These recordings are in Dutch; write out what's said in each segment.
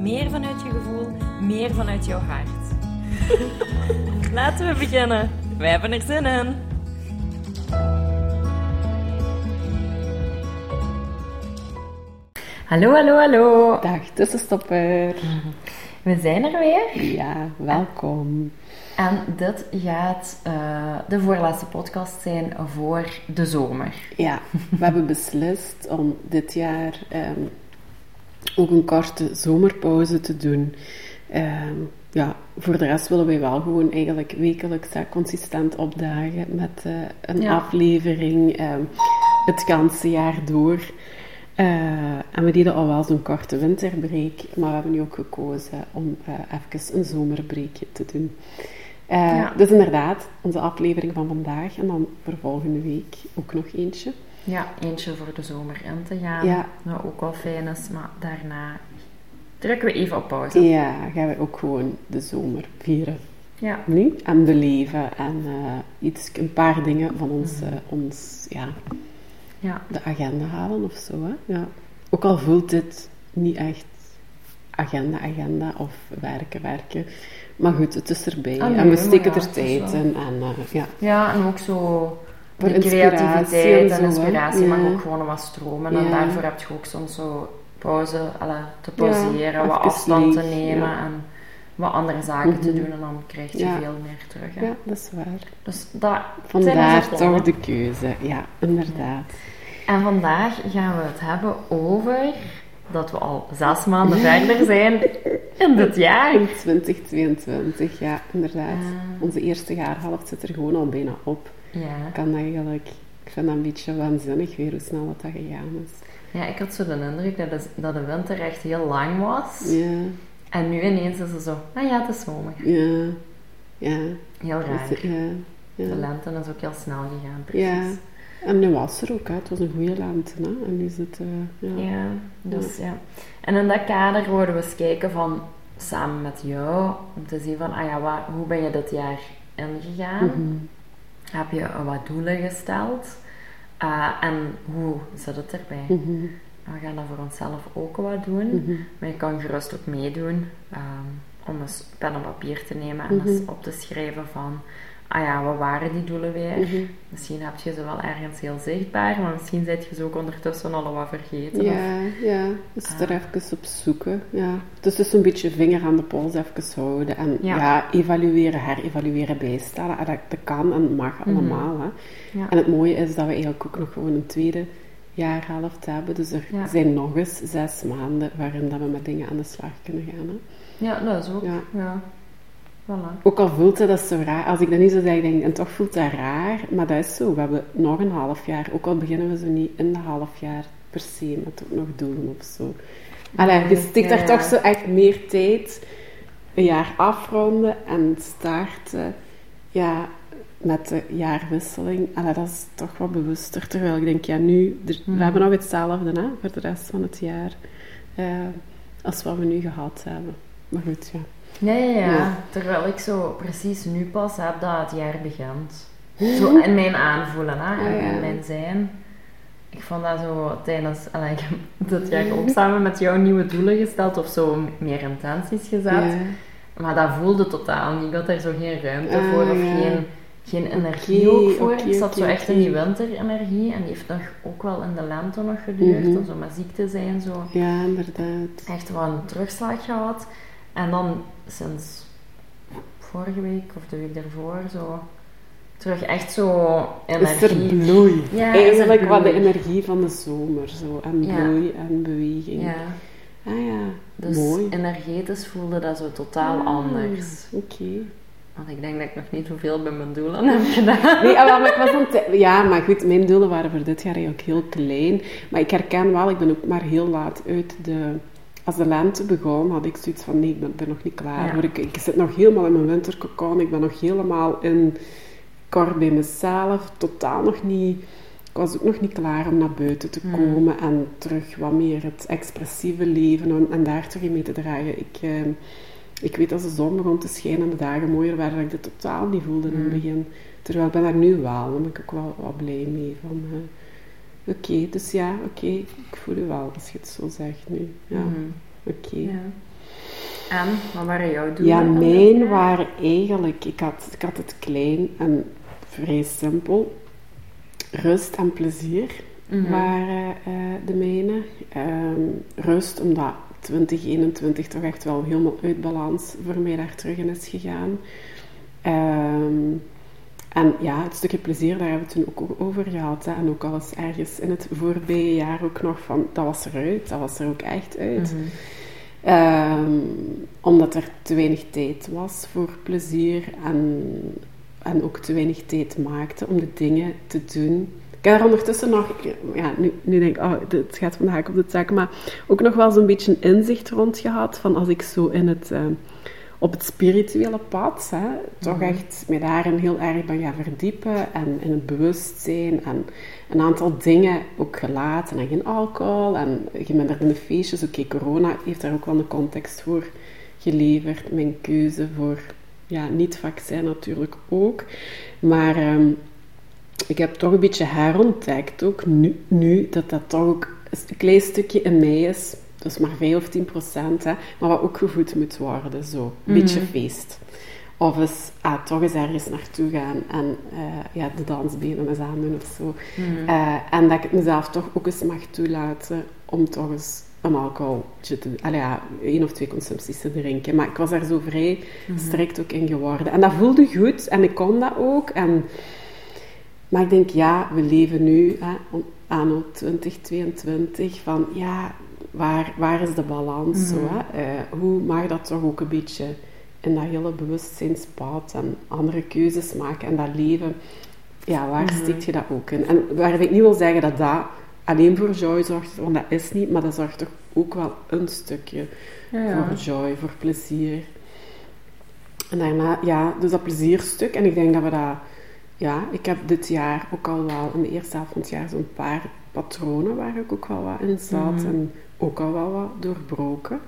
meer vanuit je gevoel, meer vanuit jouw hart. Laten we beginnen. Wij hebben er zin in. Hallo, hallo, hallo. Dag tussenstopper. We zijn er weer. Ja, welkom. En dit gaat eh, de voorlaatste podcast zijn voor de zomer. Ja, we hebben beslist om dit jaar ehm, ook een korte zomerpauze te doen. Ehm, ja, voor de rest willen wij wel gewoon eigenlijk wekelijks hè, consistent opdagen met eh, een Ja. aflevering ehm, het ganse jaar door. Eh, en we deden al wel zo'n korte winterbreak, maar we hebben nu ook gekozen om eh even een zomerbreekje te doen. Ja. Dus inderdaad, onze aflevering van vandaag en dan voor volgende week ook nog eentje. Ja, eentje voor de zomer in te gaan. Ja. Wat ook wel fijn is, maar daarna drukken we even op pauze. Ja, gaan we ook gewoon de zomer vieren. Ja. nu en beleven en eh, iets, een paar dingen van ons, Mhm. eh, ons ja, Ja. de agenda halen of zo. Hè? Ja. Ook al voelt dit niet echt agenda, agenda of werken, werken. Maar goed, het is erbij. Ah, en nee, we steken ja, er tijd in. En, eh, ja. ja, en ook zo Voor de creativiteit en zo, inspiratie mag ook gewoon wat stromen. En daarvoor heb je ook soms zo pauze alla, te pauzeren, wat afstand te nemen en wat andere zaken te Mhm. doen. En dan krijg je Ja. veel meer terug. Hè. ja, dat is waar. Dus dat zijn Vandaar toch de keuze. Ja, inderdaad. En vandaag gaan we het hebben over dat we al zes maanden verder zijn in dit jaar. In 2022, ja, inderdaad. Onze eerste jaarhelft zit er gewoon al bijna op. Ja. kan eigenlijk... Ik vind dat een beetje waanzinnig weer hoe snel dat, dat gegaan is. ja, ik had zo de indruk dat de, dat de winter echt heel lang was. Ja, En nu ineens is het zo, ah ja, het is zomer. ja, ja. Heel raar. Dus, ja, De ja. lente is ook heel snel gegaan, precies. ja. En nu was er ook, hè. het was een goede lente. Hè. En nu is het... eh, ja. Ja, dus ja. En in dat kader worden we eens kijken van, samen met jou, om te zien van, ah ja, waar, hoe ben je dit jaar ingegaan? Mhm. Heb je wat doelen gesteld? Eh, en hoe zit het erbij? Mhm. We gaan dat voor onszelf ook wat doen. Mhm. Maar je kan gerust ook meedoen ehm, om eens pen en papier te nemen en Mhm. eens op te schrijven van, ah ja, wat waren die doelen weer? Mhm. Misschien heb je ze wel ergens heel zichtbaar, maar misschien zit je ze ook ondertussen al wat vergeten. of- Ja, ja. Dus Ah. er even op zoeken. Ja. Dus, dus een beetje vinger aan de pols even houden. En Ja. ja, evalueren, herevalueren, bijstellen. En dat, dat kan en mag Mhm. allemaal. Hè. Ja. En het mooie is dat we eigenlijk ook nog gewoon een tweede jaarhelft hebben. Dus er Ja. zijn nog eens zes maanden waarin dat we met dingen aan de slag kunnen gaan. Hè. Ja, dat is ook. Ja. Voilà. Ook al voelt het dat zo raar, als ik dat niet zo zeg, denk en toch voelt dat raar, maar dat is zo. We hebben nog een half jaar, ook al beginnen we zo niet in de half jaar per se met ook nog doelen of zo. Allee, je steekt Ja, daar ja. toch zo echt meer tijd, een jaar afronden en starten, ja, met de jaarwisseling. Allee, dat is toch wat bewuster, terwijl ik denk, ja, nu, er- we hebben nog hetzelfde hè, voor de rest van het jaar, eh, als wat we nu gehad hebben. Maar goed, ja. Ja, ja, ja, Ja. Terwijl ik zo precies nu pas heb dat het jaar begint. Zo in mijn aanvoelen, hè, en in mijn zijn. Ik vond dat zo tijdens... allee, ik heb dit jaar ook samen met jou nieuwe doelen gesteld of zo meer intenties gezet. Maar dat voelde totaal niet. Ik had daar zo geen ruimte Ah, voor of geen, geen energie ook voor. oké, ik zat zo echt in die winterenergie en die heeft nog, ook wel in de lente nog geduurd. Mhm. Om zo met ziekte zijn, zo Ja, inderdaad. echt wel een terugslag gehad. En dan sinds vorige week of de week daarvoor zo terug echt zo Is er energie. bloei. Ja, Eigenlijk wat de energie van de zomer. Zo. En Ja. bloei en beweging. Ja, Ah ja, dus mooi. energetisch voelde dat zo totaal Ah, anders. Oké. Want ik denk dat ik nog niet zoveel bij mijn doelen heb gedaan. Nee, ah, maar ik was het- Ja, maar goed, mijn doelen waren voor dit jaar eigenlijk heel klein. Maar ik herken wel, ik ben ook maar heel laat uit de als de lente begon, had ik zoiets van, nee, ik ben, nog niet klaar. Ik, ik zit nog helemaal in mijn winterkokon, ik ben nog helemaal in kort bij mezelf, totaal nog niet... Ik was ook nog niet klaar om naar buiten te hmm. komen en terug wat meer het expressieve leven en, en daar terug mee te dragen. Ik, uh, ik weet als de zon begon te schijnen en de dagen mooier werden, dat ik dit totaal niet voelde in het hmm. begin. Terwijl ik ben daar nu wel, daar ben ik ook wel, wel blij mee. Van, uh, oké, dus ja, oké, ik voel je wel als je het zo zegt nu. Ja, hmm. oké. Ja. En, wat waren jouw doelen? Ja, mijn waren eigenlijk, ik had, ik had het klein en vrij simpel. Rust en plezier mhm. waren uh, de mijne. Ehm, rust, omdat 2021 toch echt wel helemaal uit balans voor mij daar terug in is gegaan. Ehm, en ja, het stukje plezier, daar hebben we het toen ook over gehad. Hè. En ook al eens ergens in het voorbije jaar ook nog van, dat was eruit, dat was er ook echt uit. Mhm. Ehm, omdat er te weinig tijd was voor plezier en, en ook te weinig tijd maakte om de dingen te doen. Ik heb er ondertussen nog, ja, nu, nu denk ik, oh, het gaat vandaag op de zaak, maar ook nog wel zo'n beetje een inzicht rond gehad van als ik zo in het, uh, op het spirituele pad, hè, toch mhm. echt me daarin heel erg ben gaan verdiepen en in het bewustzijn en een aantal dingen ook gelaten en geen alcohol en geminderde de feestjes. Oké, corona heeft daar ook wel een context voor geleverd. Mijn keuze voor ja, niet-vaccin natuurlijk ook. Maar um, ik heb toch een beetje herontdekt, ook nu, nu, dat dat toch ook een klein stukje in mij is. Dus maar 5 of 10 procent, hè, maar wat ook gevoed moet worden. Zo. Een beetje mhm. feest. Of eens ah, toch eens ergens naartoe gaan en uh, ja, de dansbenen eens aandoen of zo. Mm. Uh, en dat ik het mezelf toch ook eens mag toelaten om toch eens een alcoholtje te doen. ja, één of twee consumpties te drinken. Maar ik was daar zo vrij mm strikt ook in geworden. En dat voelde goed en ik kon dat ook. En, maar ik denk, ja, we leven nu, hè, anno 2022, van ja, waar, waar is de balans? Zo, mhm. hè? Uh, hoe mag dat toch ook een beetje in dat hele bewustzijnspad en andere keuzes maken en dat leven, ja, waar mm steek je dat ook in? En waar ik niet wil zeggen dat dat alleen voor joy zorgt, want dat is niet, maar dat zorgt toch ook wel een stukje voor joy, voor plezier. En daarna, ja, dus dat plezierstuk. En ik denk dat we dat, ja, ik heb dit jaar ook al wel, in de eerste helft van het jaar, zo'n paar patronen waar ik ook wel wat in zat mhm. en ook al wel wat doorbroken.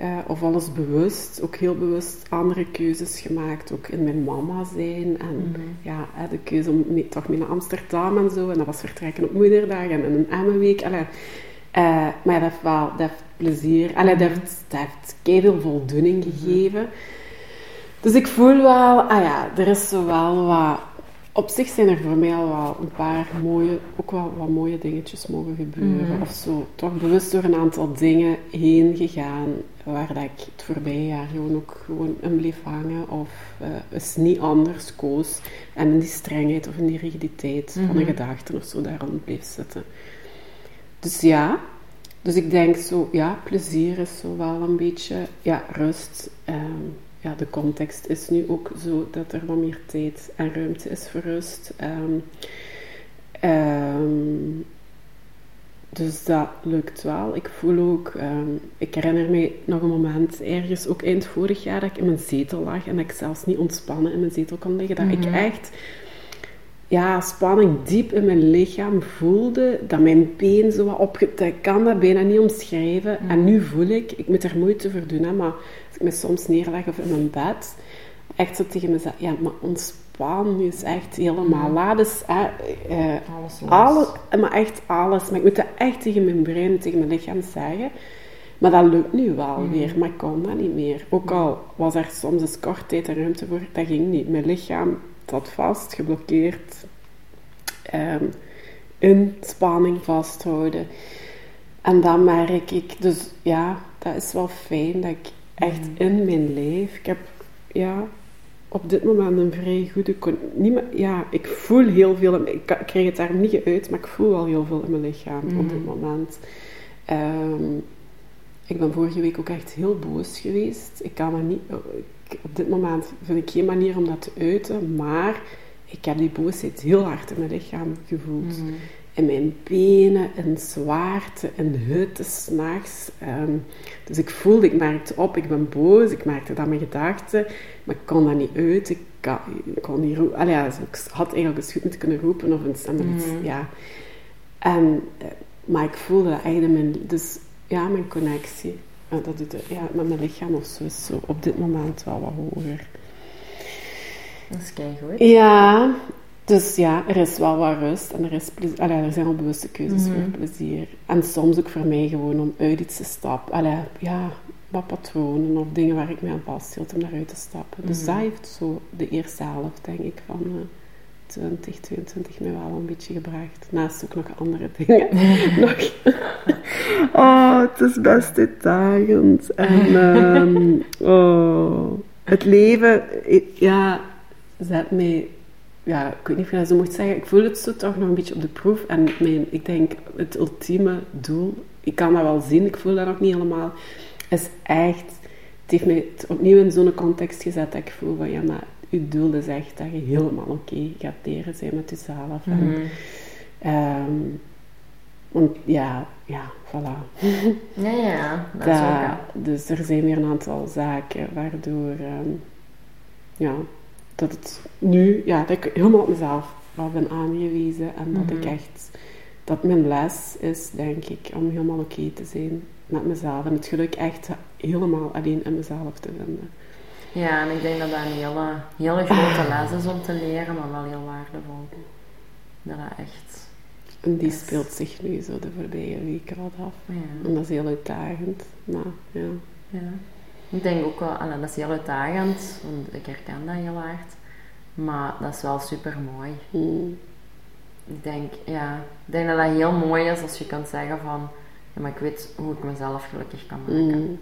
Uh, of alles bewust, ook heel bewust andere keuzes gemaakt, ook in mijn mama zijn. En mhm. ja, de keuze om mee, toch mee naar Amsterdam en zo. En dat was vertrekken op moederdag en een Emmenweek. Uh, maar dat heeft wel dat heeft plezier. Allee, dat heeft, dat heeft veel voldoening mhm. gegeven. Dus ik voel wel, ah ja, er is zo wel wat op zich zijn er voor mij al wel een paar mooie, ook wel wat mooie dingetjes mogen gebeuren. Mhm. Of zo, toch bewust door een aantal dingen heen gegaan waar dat ik het voorbije jaar gewoon ook gewoon in bleef hangen of uh, eens niet anders koos en in die strengheid of in die rigiditeit van een mhm. gedachte of zo daar rond bleef zitten. Dus ja, dus ik denk zo, ja, plezier is zo wel een beetje, ja, rust. Um, ja, de context is nu ook zo dat er wat meer tijd en ruimte is voor rust. Um, um, dus dat lukt wel. Ik voel ook, um, ik herinner me nog een moment, ergens ook eind vorig jaar, dat ik in mijn zetel lag en dat ik zelfs niet ontspannen in mijn zetel kon liggen. Dat ik mhm. echt ja, spanning diep in mijn lichaam voelde, dat mijn been zo wat. Ik kan dat bijna niet omschrijven. En nu voel ik, ik moet er moeite voor doen, hè, maar als ik me soms neerleg of in mijn bed, echt zo tegen mezelf, ja, maar ontspan, nu is echt helemaal laat. Dus, eh, alles, alles. maar echt alles. Maar ik moet dat echt tegen mijn brein, tegen mijn lichaam zeggen. Maar dat lukt nu wel mm. weer, maar ik kon dat niet meer. Ook al was er soms eens kort tijd en ruimte voor, dat ging niet. Mijn lichaam zat vast, geblokkeerd. Um, in spanning vasthouden. En dan merk ik, dus ja, dat is wel fijn dat ik echt in mijn lijf, ik heb ja, op dit moment een vrij goede... Niet meer, ja, ik voel heel veel, ik krijg het daar niet uit, maar ik voel wel heel veel in mijn lichaam op dit mm. moment. Um, ik ben vorige week ook echt heel boos geweest. Ik kan me niet, op dit moment vind ik geen manier om dat te uiten, maar ik heb die boosheid heel hard in mijn lichaam gevoeld. Mhm. in mijn benen, in zwaarte, in hutten s'nachts. Um, dus ik voelde, ik merkte op, ik ben boos, ik merkte dat mijn gedachten, maar ik kon dat niet uit. Ik, kan, ik kon niet roepen. Ja, ik had eigenlijk eens goed moeten kunnen roepen of iets, en iets mm. ja. En, eh, maar ik voelde dat eigenlijk mijn, dus ja, mijn connectie dat doet, ja, met mijn lichaam of zo is zo op dit moment wel wat hoger. Dat is goed. Ja, dus ja, er is wel wat rust en er, is plezier, allee, er zijn al bewuste keuzes voor mhm. plezier. En soms ook voor mij gewoon om uit iets te stappen. Allee, ja, wat patronen of dingen waar ik me aan vasthield om daaruit te stappen. Dus mm dat heeft zo de eerste helft, denk ik, van uh, 2022 mij wel een beetje gebracht. Naast ook nog andere dingen. nog. oh, het is best uitdagend. En um, oh, het leven, ja, zet mij ja, ik weet niet of je dat zo mocht zeggen, ik voel het zo toch nog een beetje op de proef. En mijn, ik denk, het ultieme doel, ik kan dat wel zien, ik voel dat nog niet helemaal, is echt, het heeft mij opnieuw in zo'n context gezet dat ik voel van, ja, maar je doel is echt dat je helemaal oké gaat leren zijn met jezelf. Mm -hmm. en, want ja, ja, voilà. Ja, ja, dat, is ook Dus er zijn weer een aantal zaken waardoor, um, ja, dat het nu, ja, dat ik helemaal op mezelf ben aangewezen en dat ik mhm. echt, dat mijn les is, denk ik, om helemaal oké te zijn met mezelf en het geluk echt helemaal alleen in mezelf te vinden. Ja, en ik denk dat dat een hele, hele grote les is om te leren, maar wel heel waardevol. Dat dat echt... En die speelt zich nu zo de voorbije weken wat af. Ja. En dat is heel uitdagend, maar ja. ja. Ik denk ook wel, en dat is heel uitdagend, want ik herken dat heel hard. Maar dat is wel super mooi. Hmm. Ik denk, ja, ik denk dat dat heel mooi is als je kan zeggen van, ja, maar ik weet hoe ik mezelf gelukkig kan maken. Hmm.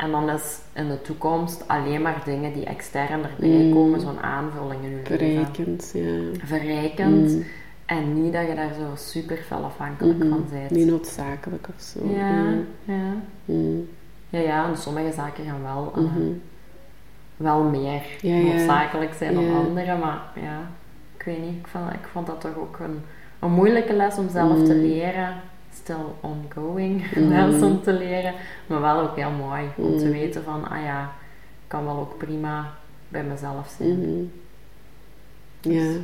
En dan is in de toekomst alleen maar dingen die extern erbij hmm. komen, zo'n aanvulling in je Verrijkend, leven. ja. Verrijkend. En niet dat je daar zo super veel afhankelijk van bent. Niet noodzakelijk of zo. Ja, ja. Ja, ja, en sommige zaken gaan wel, uh, wel meer ja, noodzakelijk zijn dan andere, maar ja, ik weet niet, ik vond, ik vond dat toch ook een, een moeilijke les om zelf te mm. leren. Still ongoing mm. les om te leren, maar wel ook heel mooi om te mm. weten van, ah ja, ik kan wel ook prima bij mezelf zijn. Mm-hmm. ja. Dus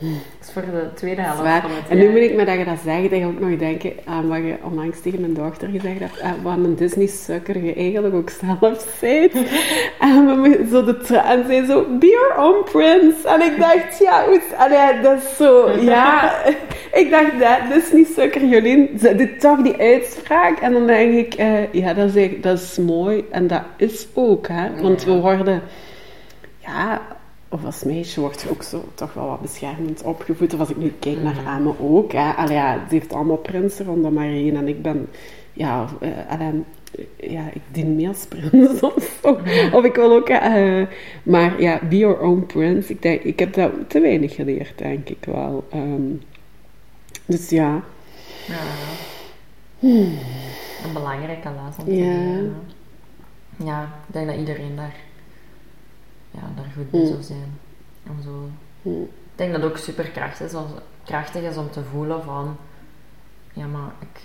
dat is voor de tweede helft van het jaar. En nu moet ik me dat je dat zegt, dat ook nog denken aan wat je onlangs tegen mijn dochter gezegd hebt. Uh, wat een Disney-sukker je eigenlijk ook zelf bent. en we zo de zijn zo, be your own prince. En ik dacht, ja, allee, dat is zo, ja. ik dacht, dat Disney-sukker, Jolien, dit toch die uitspraak. En dan denk ik, uh, ja, dat is, dat is mooi. En dat is ook, hè. Want we worden, ja of als meisje word je ook zo toch wel wat beschermend opgevoed. Of als ik nu kijk naar mm ook. Hè. Allee, ja, ze heeft allemaal prinsen rondom haar heen. En ik ben, ja, uh, allee, ja, ik dien meer als prins of zo. Of ik wil ook, uh, maar ja, be your own prince. Ik, denk, ik heb dat te weinig geleerd, denk ik wel. Um, dus ja. ja. Hmm. Een belangrijke les om te ja. leren. Ja, ik denk dat iedereen daar ja, daar goed bij zou zijn. Om zo... Ik denk dat het ook super krachtig is, krachtig is om te voelen van... Ja, maar ik,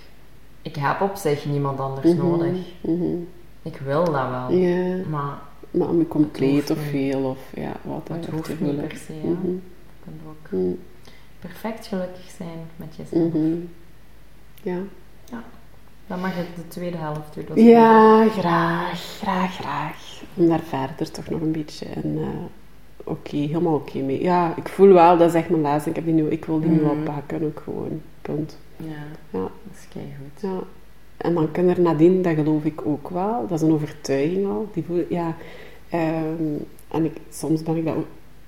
ik heb op zich niemand anders mhm. nodig. Mhm. Ik wil dat wel. Maar... Maar om je compleet of veel of ja, wat Het hoeft niet per se, ja. Mhm. Je kunt ook perfect gelukkig zijn met jezelf. Ja. Ja. Dan mag het de tweede helft doen. Ja, graag, graag, graag. Om daar verder toch nog een beetje een uh, oké, helemaal oké mee. Ja, ik voel wel, dat is echt mijn laatste. Ik, heb die nu, ik wil die nu mhm. oppakken ook gewoon. Punt. Ja, ja. dat is goed. Ja. En dan kan er nadien, dat geloof ik ook wel. Dat is een overtuiging al. Die voel, ja, um, en ik, soms ben ik dat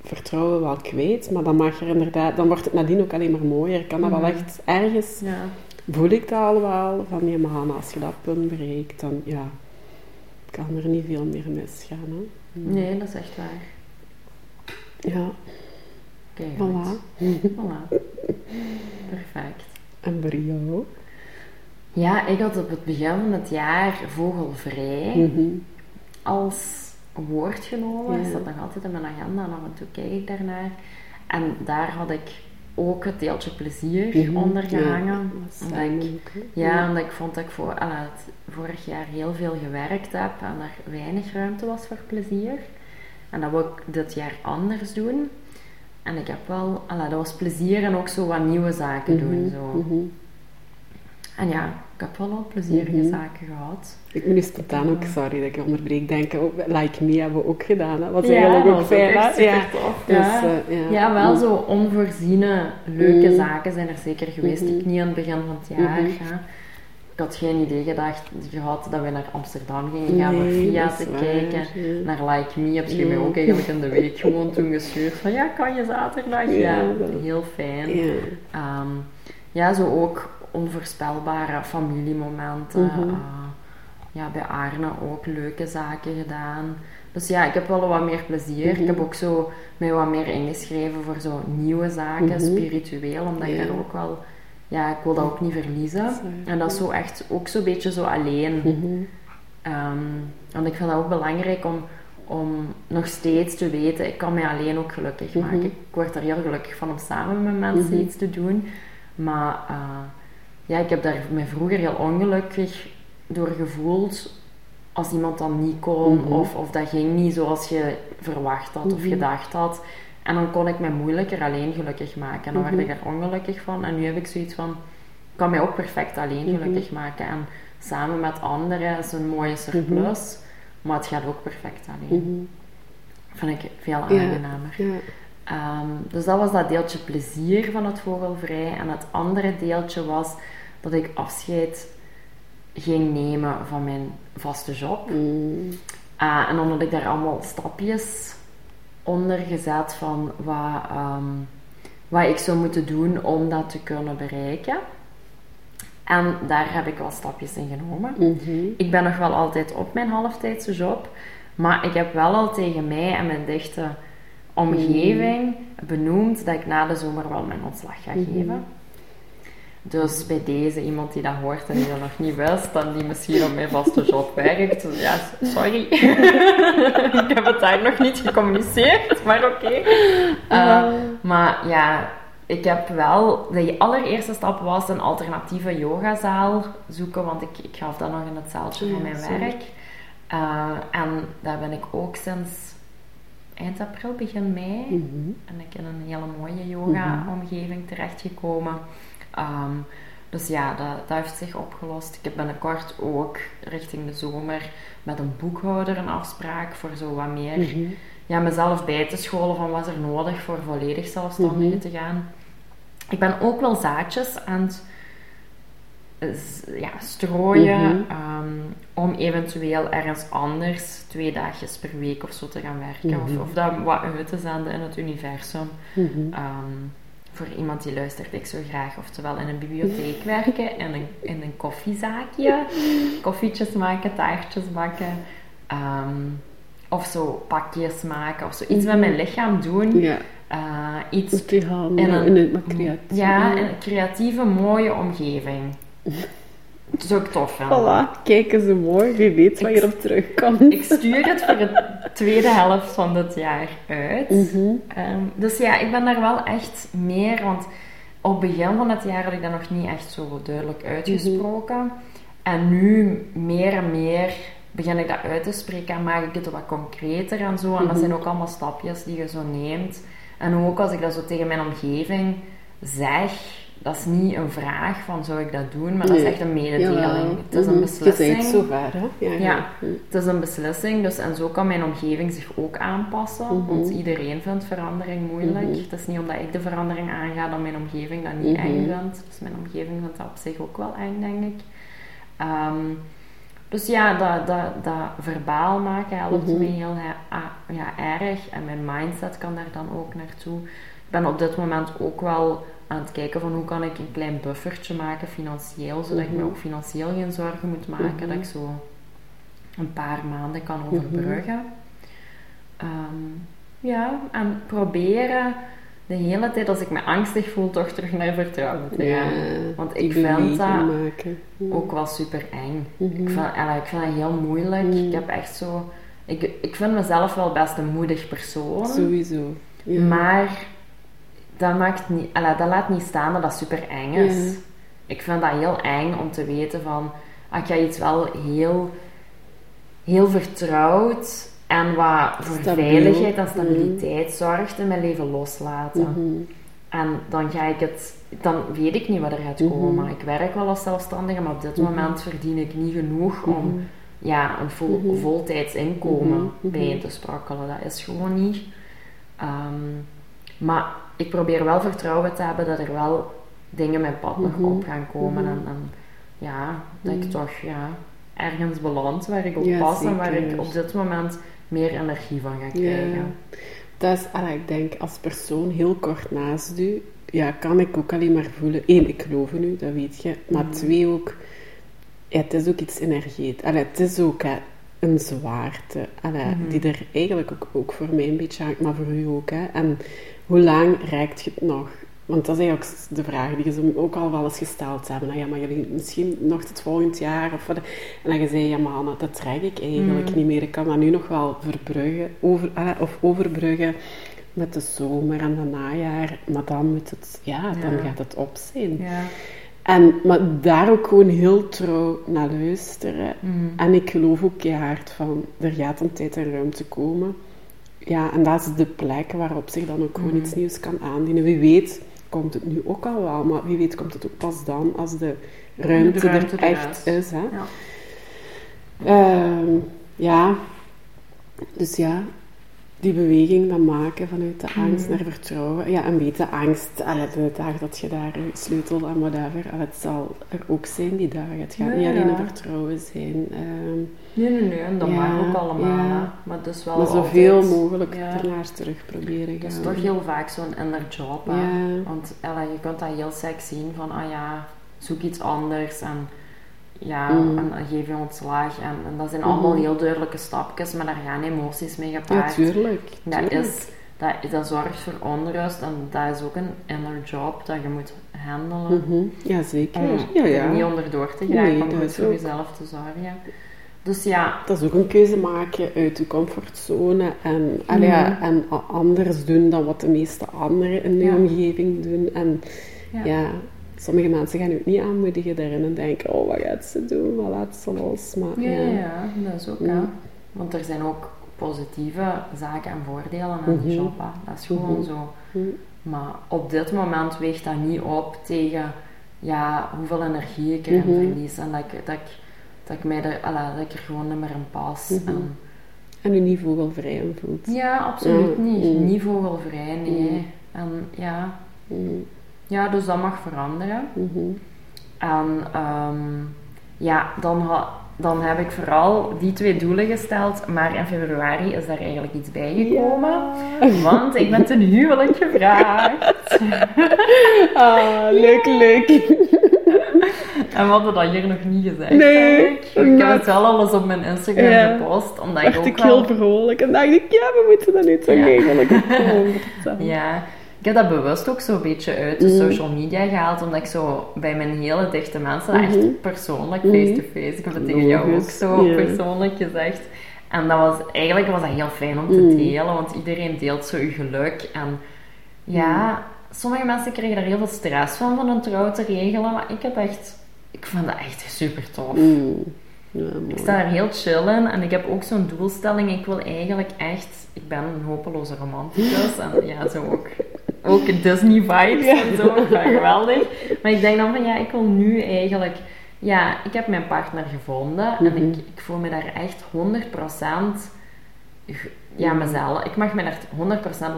vertrouwen wel kwijt, maar dan mag er inderdaad, dan wordt het nadien ook alleen maar mooier. Ik kan dat wel mhm. echt ergens ja voel ik dat al wel. Van ja, maar als je dat punt bereikt, dan ja, kan er niet veel meer misgaan. Hè? Nee, dat is echt waar. Ja. Kijk, voilà. voilà. Perfect. En voor jou? Ja, ik had op het begin van het jaar vogelvrij mm als woord genomen. Ja. Dat staat nog altijd in mijn agenda en af en toe kijk ik daarnaar. En daar had ik ook het deeltje plezier mm ondergehangen. Ja, omdat ik, ja, omdat ik vond dat ik voor, vorig jaar heel veel gewerkt heb en er weinig ruimte was voor plezier. En dat wil ik dit jaar anders doen. En ik heb wel, ala, dat was plezier en ook zo wat nieuwe zaken mhm, doen. Zo. Mhm. En ja, ik heb wel al plezierige mhm. zaken gehad. Ik moet nu spontaan ook, sorry dat ik onderbreek, denken, oh, Like Me hebben we ook gedaan. Hè? Wat ja, eigenlijk ook fijn? Ja, tof. Dus, ja. Uh, ja. ja. wel zo onvoorziene, leuke zaken zijn er zeker geweest. Ik niet aan het begin van het jaar. Ja. Ik had geen idee gedacht, gehad dat we naar Amsterdam gingen gaan nee, voor VIA te kijken. Naar Like Me heb je mij ook eigenlijk in de week gewoon toen gestuurd van ja, kan je zaterdag? Ja, heel fijn. Um, ja, zo ook onvoorspelbare familiemomenten. Mhm. Eh, ja, bij Arne ook leuke zaken gedaan. Dus ja, ik heb wel wat meer plezier. Ik heb mhm. ook zo mij wat meer ingeschreven voor zo nieuwe zaken, mhm. spiritueel, omdat ik daar ook wel... Ja, ik wil dat ook niet verliezen. En dat is zo echt ook zo'n beetje zo alleen. Um, want ik vind dat ook belangrijk om, om nog steeds te weten, ik kan mij alleen ook gelukkig maken. Ik word er heel gelukkig van om samen met mensen iets te doen. Maar uh, ja, ik heb daar me vroeger heel ongelukkig door gevoeld als iemand dan niet kon mhm. of, of dat ging niet zoals je verwacht had of mhm. gedacht had. En dan kon ik me moeilijker alleen gelukkig maken. En dan werd ik er ongelukkig van. En nu heb ik zoiets van, ik kan mij ook perfect alleen mhm. gelukkig maken. En samen met anderen is een mooie surplus. Maar het gaat ook perfect alleen. Vind ik veel aangenamer. Ja. Ehm, dus dat was dat deeltje plezier van het vogelvrij. En het andere deeltje was dat ik afscheid ging nemen van mijn vaste job. Mm. Uh, en had ik daar allemaal stapjes onder gezet van wat, ehm, wat ik zou moeten doen om dat te kunnen bereiken. En daar heb ik wel stapjes in genomen. Mhm. Ik ben nog wel altijd op mijn halftijdse job, maar ik heb wel al tegen mij en mijn dichte omgeving mm. benoemd dat ik na de zomer wel mijn ontslag ga mhm. geven. Dus bij deze, iemand die dat hoort en die dat nog niet wist, dan die misschien op mijn vaste job werkt. Dus ja, sorry. ik heb het daar nog niet gecommuniceerd, maar oké. Eh, maar ja, ik heb wel... De allereerste stap was een alternatieve yogazaal zoeken, want ik, ik gaf dat nog in het zaaltje van mijn werk. Uh, en daar ben ik ook sinds eind april, begin mei. Mm En ik in een hele mooie yoga-omgeving terechtgekomen. Um, dus ja, dat, dat, heeft zich opgelost. Ik heb binnenkort ook richting de zomer met een boekhouder een afspraak voor zo wat meer mhm. ja, mezelf bij te scholen van wat er nodig voor volledig zelfstandig mhm. te gaan. Ik ben ook wel zaadjes aan het ja, strooien mhm. ehm, om eventueel ergens anders twee dagjes per week of zo te gaan werken. Of, of dat wat uit te zenden in het universum. Um, voor iemand die luistert, ik zou graag oftewel in een bibliotheek werken, in een, in een koffiezaakje, koffietjes maken, taartjes bakken, ehm, of zo pakjes maken, of zo iets met mijn lichaam doen. Ja. Uh, iets in een, in een, creatieve, ja, in een creatieve, mooie omgeving. Dat is ook tof vinden. Voilà, kijk eens mooi. Wie weet waar je erop terugkomt. Ik stuur het voor de tweede helft van dit jaar uit. Mhm. Ehm, dus ja, ik ben daar wel echt meer, want op het begin van het jaar had ik dat nog niet echt zo duidelijk uitgesproken. En nu meer en meer begin ik dat uit te spreken en maak ik het wat concreter en zo. En dat mhm. zijn ook allemaal stapjes die je zo neemt. En ook als ik dat zo tegen mijn omgeving zeg, dat is niet een vraag van zou ik dat doen, maar dat is echt een mededeling. Het is een beslissing. Je zo ver, hè? Ja, ja, het is een beslissing. Dus, en zo kan mijn omgeving zich ook aanpassen. Mhm. Want iedereen vindt verandering moeilijk. Mhm. Het is niet omdat ik de verandering aanga dat mijn omgeving dat niet eng mhm. vindt. Dus mijn omgeving vindt dat op zich ook wel eng, denk ik. Ehm, dus ja, dat, dat, dat verbaal maken helpt mm mij heel ja, erg. En mijn mindset kan daar dan ook naartoe. Ik ben op dit moment ook wel aan het kijken van hoe kan ik een klein buffertje maken financieel, zodat ik me mhm. ook financieel geen zorgen moet maken, dat ik mhm. zo een paar maanden kan mhm. overbruggen. Ehm, ja, en proberen de hele tijd als ik me angstig voel, toch terug naar vertrouwen te gaan. Want ik vind dat ook wel super eng. ik, vind, ik vind dat heel moeilijk. Ik heb echt zo... Ik, ik vind mezelf wel best een moedig persoon. Sowieso. Maar dat, maakt niet, alla, dat laat niet staan dat dat super eng is. Ik vind dat heel eng om te weten van, als jij iets wel heel, heel vertrouwd en wat voor veiligheid en stabiliteit zorgt in mijn leven loslaten. Mhm. En dan ga ik het, dan weet ik niet wat er gaat komen. Mhm. Ik werk wel als zelfstandige, maar op dit mhm. moment verdien ik niet genoeg om ja, een vol, voltijds inkomen bij te sprokkelen. Dat is gewoon niet. Ehm, maar ik probeer wel vertrouwen te hebben dat er wel dingen mijn pad nog op gaan komen. En, en ja, dat ik toch ja, ergens beland waar ik op pas en waar ik op dit moment meer energie van ga krijgen. Dat is, ah, ik denk, als persoon heel kort naast u, ja, kan ik ook alleen maar voelen. Eén, ik geloof in u, dat weet je. Maar twee, ook, ja, het is ook iets energetisch. Het is ook hè, een zwaarte, die er eigenlijk ook, ook voor mij een beetje hangt, maar voor u ook. Hè. En hoe lang reikt je het nog? Want dat is eigenlijk de vraag die ze ook al wel eens gesteld hebben. Nou ja, maar jullie misschien nog het volgend jaar. Of wat. En dan zei je, ja maar dat trek ik eigenlijk mm. niet meer. Ik kan dat nu nog wel verbruggen, over, ah, of overbruggen met de zomer en het najaar. Maar dan moet het, ja, dan gaat het op zijn. Ja. En, maar daar ook gewoon heel trouw naar luisteren. Mm. En ik geloof ook keihard van, er gaat een tijd en ruimte komen. Ja, en dat is de plek waarop zich dan ook gewoon mm. iets nieuws kan aandienen. Wie weet komt het nu ook al wel, maar wie weet komt het ook pas dan als de ruimte, er echt is. Hè? Ja. Ehm, ja, dus ja, die beweging dan maken vanuit de angst mhm. naar vertrouwen. Ja, en weet de angst, allee, de dag dat je daar sleutelt en whatever, het zal er ook zijn die dagen. Het gaat niet alleen een vertrouwen zijn. Um, nee, nee, nee, en dat mag ook allemaal. Maar, dus wel maar zoveel mogelijk ernaar terug proberen gaan. Het is toch heel vaak zo'n inner job. Want allee, je kunt dat heel seks zien van, ah ja, zoek iets anders en ja, mm. en dan geef je ontslag. En, en dat zijn allemaal mm-hmm. heel duidelijke stapjes, maar daar gaan emoties mee gepaard. Ja, tuurlijk. Dat, Is, dat, dat zorgt voor onrust en dat is ook een inner job dat je moet handelen. Mm Ja, zeker. Om ja, ja. er niet onderdoor te geraken, om goed voor jezelf te zorgen. Dus ja. Dat is ook een keuze maken uit je comfortzone en, mm ja, en anders doen dan wat de meeste anderen in je omgeving doen. En ja sommige mensen gaan u niet aanmoedigen daarin en denken, oh, wat gaat ze doen? Wat laat ze los? Maar, ja, ja. dat is ook, ja. Want er zijn ook positieve zaken en voordelen aan die mhm. job. Dat is gewoon mhm. zo. Mhm. Maar op dit moment weegt dat niet op tegen ja, hoeveel energie ik erin verlies. En dat ik, dat ik, dat ik, mij er, alla, dat ik er gewoon niet meer in pas. En, en uw niet vogelvrij voelt. Ja, absoluut niet. Niet vogelvrij, nee. En ja... Ja, dus dat mag veranderen. Mhm. En ehm, ja, dan, dan heb ik vooral die twee doelen gesteld, maar in februari is daar eigenlijk iets bij gekomen. Want ik ben ten huwelijk gevraagd. ah, leuk, leuk. en we hadden dat hier nog niet gezegd. Nee. Ik. ik heb het wel alles op mijn Instagram gepost. Omdat ik ook ik heel vrolijk. En dacht ik, ja, we moeten dat niet zo ja. eigenlijk Ja, heb dat bewust ook zo'n beetje uit de mhm. social media gehaald, omdat ik zo bij mijn hele dichte mensen, mm echt persoonlijk, mhm. face-to-face, ik heb het tegen jou ook zo persoonlijk gezegd. En dat was, eigenlijk was dat heel fijn om te mhm. delen, want iedereen deelt zo je geluk. En ja, sommige mensen kregen daar heel veel stress van, van een trouw te regelen, maar ik heb echt, ik vond dat echt super tof. Ja, ik sta er heel chill in en ik heb ook zo'n doelstelling. Ik wil eigenlijk echt, ik ben een hopeloze romanticus en ja, zo ook ook Disney vibes en zo. geweldig. Maar ik denk dan van ja, ik wil nu eigenlijk. Ja, ik heb mijn partner gevonden en ik, mhm. ik voel me daar echt 100% ja, mhm. mezelf. Ik mag me daar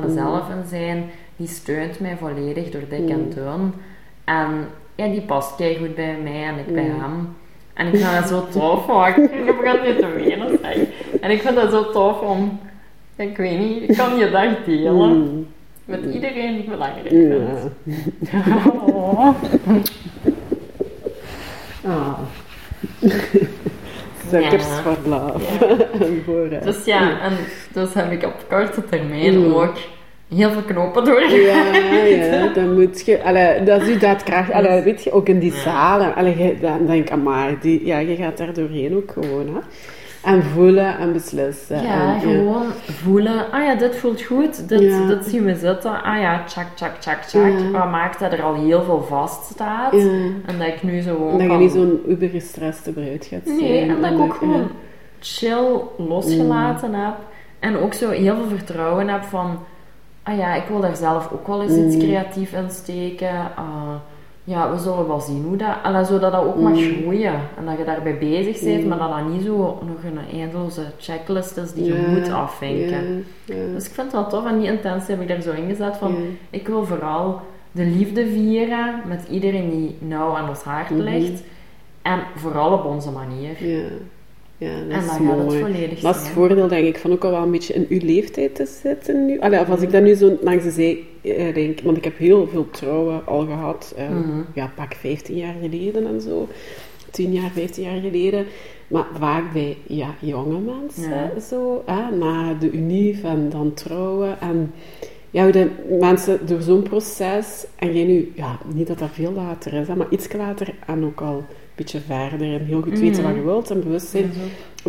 100% mezelf mhm. in zijn. Die steunt mij volledig door dik en dun. En ja, die past kei goed bij mij en ik bij hem. En ik vind dat zo tof. Oh, ik begin nu te wenen. En ik vind dat zo tof om, ik weet niet, ik kan je dag delen. Met iedereen die belangrijk vindt. Ja. Oh. oh. Sukkers ja. love. Dus ja, en dus heb ik op korte termijn mm. ook heel veel knopen doorgegaan. Ja, ja, dan moet je, allee, dat is je daadkracht, allee, weet je, ook in die zalen, allee, dan denk ik, maar die, ja, je gaat daar doorheen ook gewoon, hè. En voelen en beslissen. Ja, en, gewoon voelen. Ah ja, dit voelt goed. Dit, Ja. dit zien we zitten. Ah ja, tjak, tjak, tjak, tjak. Ja. Wat maakt dat er al heel veel vast staat. En dat ik nu zo gewoon Dat je niet zo'n uber gestreste bruid gaat zijn. Nee, en dat ik ook gewoon chill losgelaten heb. En ook zo heel veel vertrouwen heb van... Ah ja, ik wil daar zelf ook wel eens iets Mm. creatief in steken. Ah, ja, we zullen wel zien hoe dat... En zodat dat ook mag Mm. groeien. En dat je daarbij bezig bent, Mm. maar dat dat niet zo nog een eindeloze checklist is die je moet afvinken. Ja, ja. Dus ik vind het wel tof. En die intentie heb ik daar zo ingezet van... Ik wil vooral de liefde vieren met iedereen die nauw aan ons hart Mhm. ligt. En vooral op onze manier. Ja, dat En is dan gaat het mooi. volledig Dat is het zijn. voordeel, denk ik, van ook al wel een beetje in uw leeftijd te zitten nu. Allee, of als ik dat nu zo langs de zij eh, denk, want ik heb heel veel trouwen al gehad. eh, Mhm. Ja, pak 15 jaar geleden en zo. 10 jaar, 15 jaar geleden. Maar vaak bij ja, jonge mensen, Ja. zo. Hè, na de unief en dan trouwen. En ja, hoe de mensen door zo'n proces, en jij nu, ja, niet dat dat veel later is, hè, maar iets later en ook al beetje verder en heel goed weten wat je wilt en bewust zijn.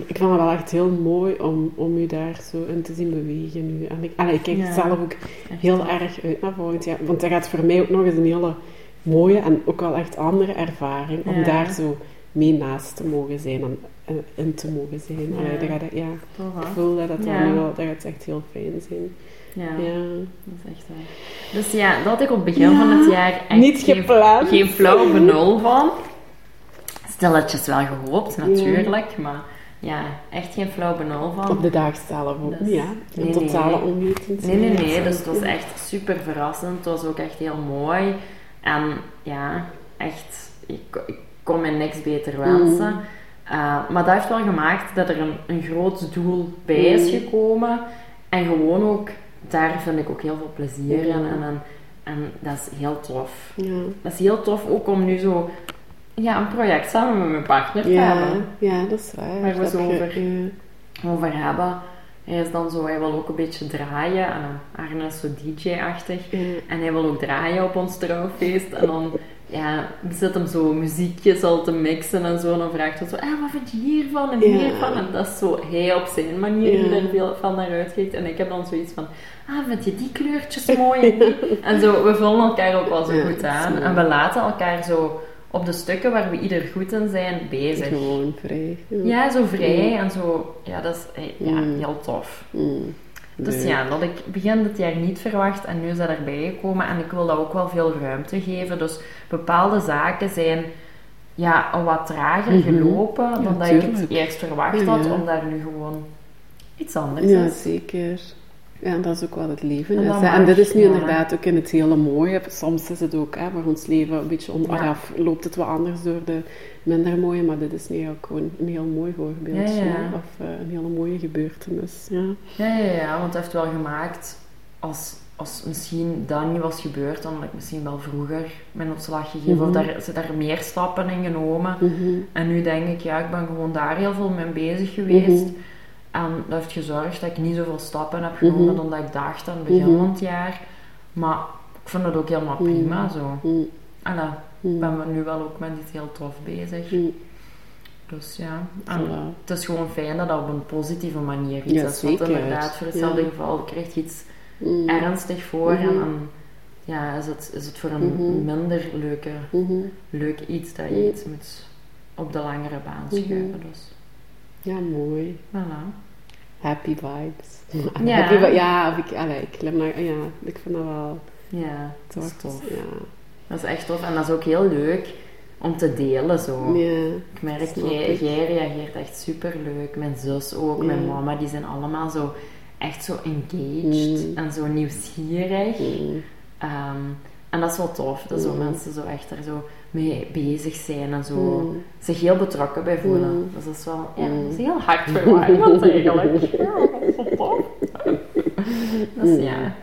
Ik vond het wel echt heel mooi om, om u daar zo in te zien bewegen nu. En ik, allee, ik kijk Ja. zelf ook heel erg uit naar volgend jaar. Want dat gaat voor mij ook nog eens een hele mooie en ook wel echt andere ervaring. Om Ja. daar zo mee naast te mogen zijn en, en in te mogen zijn. Allee, dat gaat, ja, ik voel dat dat, Ja. wel, dat gaat echt heel fijn zijn. Ja, Ja. dat is echt waar. Dus ja, dat had ik op het begin van het jaar echt Niet geen, geen flauw benul van. Stilletjes wel gehoopt, natuurlijk. Maar ja, echt geen flauw benul van. Op de dag zelf ook Dus- ja. Een nee, totale nee. onwetendheid. Nee, nee, nee. Dus het was echt super verrassend. Het was ook echt heel mooi. En ja, echt, ik, ik kon me niks beter wensen. Mm. Uh, maar dat heeft wel gemaakt dat er een, een groot doel bij is Mm. gekomen. En gewoon ook, daar vind ik ook heel veel plezier in. Mm. En, en, en dat is heel tof. Ja. Dat is heel tof ook om nu zo ja, een project samen met mijn partner te Ja, hebben. ja, dat is waar. Waar we zo over-. Over hebben. Hij is dan zo, hij wil ook een beetje draaien. En dan Arne is zo DJ-achtig. Ja. En hij wil ook draaien op ons trouwfeest. En dan ja, zit hem zo muziekjes al te mixen en zo. En dan vraagt hij zo, ah, wat vind je hiervan en Ja. hiervan? En dat is zo hij op zijn manier Ja. er veel van naar uitkijkt. En ik heb dan zoiets van, ah, vind je die kleurtjes mooi? En, die? en zo, we vullen elkaar ook wel zo goed aan. En we laten elkaar zo op de stukken waar we ieder goed in zijn, bezig. Gewoon vrij. Ja, zo vrij en zo. Ja, dat is eh, ja, Mm. heel tof. Mm. Dus Nee. ja, dat had ik begin dit jaar niet verwacht en nu is dat erbij gekomen en ik wil dat ook wel veel ruimte geven. Dus bepaalde zaken zijn ja, wat trager Mhm. gelopen dan Ja, dat ik het eerst verwacht Ja, had, ja. omdat er nu gewoon iets anders Ja, is. zeker. Ja, en dat is ook wel het leven. En is, dat hè. en dit is nu ja. inderdaad ook in het hele mooie. Soms is het ook, hè, waar ons leven een beetje onder, Ja. af loopt het wat anders door de minder mooie, maar dit is nu ook gewoon een heel mooi voorbeeld. Ja, ja. hè. Of eh, een hele mooie gebeurtenis. Ja. Ja, ja, want het heeft wel gemaakt als, als misschien dat niet was gebeurd, dan had ik misschien wel vroeger mijn ontslag gegeven Mhm. of daar, ze daar meer stappen in genomen. Mhm. En nu denk ik, ja, ik ben gewoon daar heel veel mee bezig geweest. Mhm. En dat heeft gezorgd dat ik niet zoveel stappen heb genomen Mhm. dan dat ik dacht aan het begin Mhm. van het jaar. Maar ik vind het ook helemaal Mhm. prima zo. Mm. ik ben me nu wel ook met iets heel tof bezig. Dus ja, en Voilà. het is gewoon fijn dat dat op een positieve manier iets Ja, is. Want inderdaad, voor hetzelfde Ja. geval krijg je iets Mm. ernstig voor en, en ja, is het, is het voor een minder leuke, leuk iets dat je iets moet op de langere baan schuiven. Dus Ja, mooi. voilà. Happy vibes. Ja. Happy vi- ja, of ik, allee, ik, ja, ik vind dat wel Ja, dat is tof. Ja. Dat is echt tof en dat is ook heel leuk om te delen zo. Ja. Ik merk, jij, jij reageert echt super leuk. Mijn zus ook, Ja. mijn mama, die zijn allemaal zo echt zo engaged Mm. en zo nieuwsgierig. Mm. Ehm, en dat is wel tof, dat zo Mm. mensen zo echt er zo mee bezig zijn en zo Mm. zich heel betrokken bij voelen. Mm. Dus dat is wel ja, Mm. dat is heel hartverwarmend eigenlijk. Ja, dat is tof. Dus ja,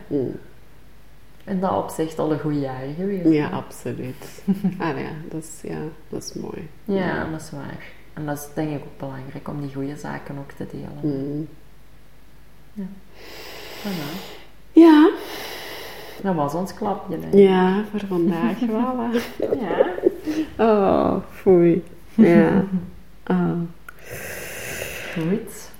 in dat opzicht al een goed jaar geweest. Ja, absoluut. ah ja, dat is, ja, dat is mooi. Ja, dat is waar. En dat is denk ik ook belangrijk om die goede zaken ook te delen. Mm. Voilà. Ja, Dat was ons klapje. Ja, voor vandaag wel. Ja. Oh, foei. Ja. Oh. goed.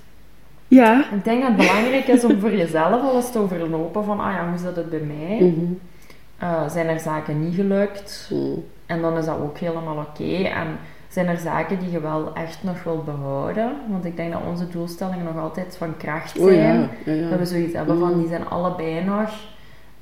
Ja. Ik denk dat het belangrijk is om voor jezelf alles te overlopen van, ah ja, hoe zit het bij mij? Mhm. Uh, zijn er zaken niet gelukt? Mhm. En dan is dat ook helemaal oké. En zijn er zaken die je wel echt nog wil behouden? Want ik denk dat onze doelstellingen nog altijd van kracht zijn. Oh ja, ja, ja. Dat we zoiets hebben van, die zijn allebei nog.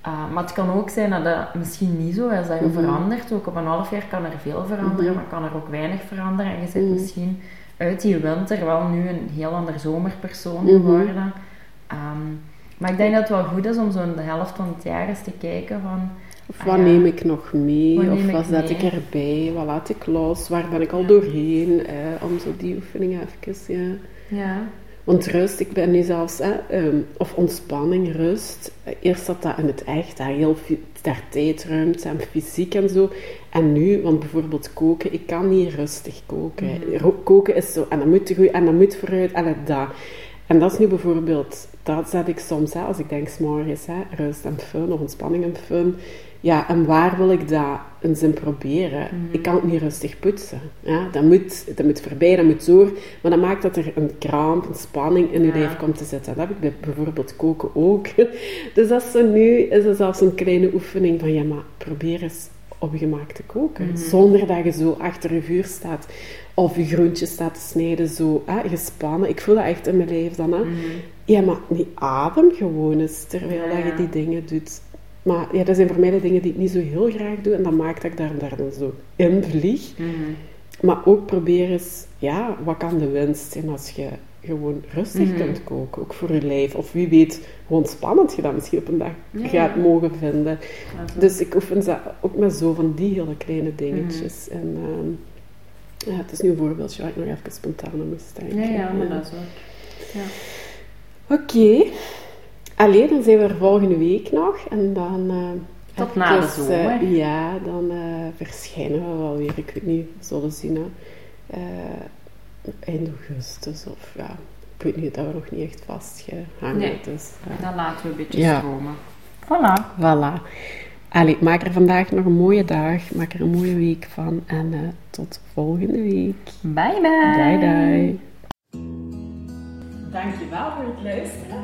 Uh, maar het kan ook zijn dat het misschien niet zo is, dat je Mhm. verandert. Ook op een half jaar kan er veel veranderen, maar kan er ook weinig veranderen. En je zit Mhm. misschien uit die winter wel nu een heel ander zomerpersoon Mhm. geworden. Ehm, maar ik denk dat het wel goed is om zo'n de helft van het jaar eens te kijken van... Of ah wat ja, neem ik nog mee? Wat of wat ik zet ik erbij? Wat laat ik los? Waar ben ik al Ja. doorheen? Eh, om zo die oefeningen even, ja. Ja. Want rust, ik ben nu zelfs, hè, ehm, of ontspanning, rust. Eerst zat dat in het echt, hè, heel daar tijdruimte en fysiek en zo. En nu, want bijvoorbeeld koken, ik kan niet rustig koken. Mhm. Koken is zo, en dat moet goed, en dat moet vooruit, en dat. En dat is nu bijvoorbeeld, dat zet ik soms, hè, als ik denk, s'morgens, hè, rust en fun, of ontspanning en fun. Ja, en waar wil ik dat eens in proberen? Mhm. Ik kan het niet rustig poetsen. Ja, dat, moet, dat moet voorbij, dat moet door. Maar dat maakt dat er een kramp, een spanning in je Ja. lijf komt te zitten. Dat heb ik bij bijvoorbeeld koken ook. Dus dat is zo nu, is het zelfs een kleine oefening van, ja, maar probeer eens op je gemak te koken. Mhm. Zonder dat je zo achter je vuur staat of je groentjes staat te snijden, zo hè, gespannen. Ik voel dat echt in mijn lijf dan. Hè. Mhm. Ja, maar die adem gewoon eens terwijl Ja, dat je die dingen doet. Maar ja, dat zijn voor mij de dingen die ik niet zo heel graag doe. En dat maakt dat ik daar, daar dan zo in vlieg. Mhm. Maar ook probeer eens, ja, wat kan de winst zijn als je gewoon rustig Mhm. kunt koken. Ook voor je lijf. Of wie weet, gewoon spannend je dat misschien op een dag Ja, gaat ja. mogen vinden. Dus ik oefen ze ook met zo van die hele kleine dingetjes. Mhm. En ehm, ja, het is nu een voorbeeldje waar ik nog even spontaan aan moest denken. Ja, ja, maar dat is ook... Ja. Oké. Allee, dan zijn we er volgende week nog. En dan... eh, Tot na de zomer. eh, ja, dan eh, verschijnen we wel weer. Ik weet niet, we zullen zien. Eh, eind augustus of ja... Ik weet niet, dat we nog niet echt vastgehangen. Nee. Dus, Dan laten we een beetje Ja. stromen. Voilà. Voilà. Allee, maak er vandaag nog een mooie dag. Maak er een mooie week van. En eh, tot volgende week. Bye bye. Bye bye. Dankjewel voor het luisteren.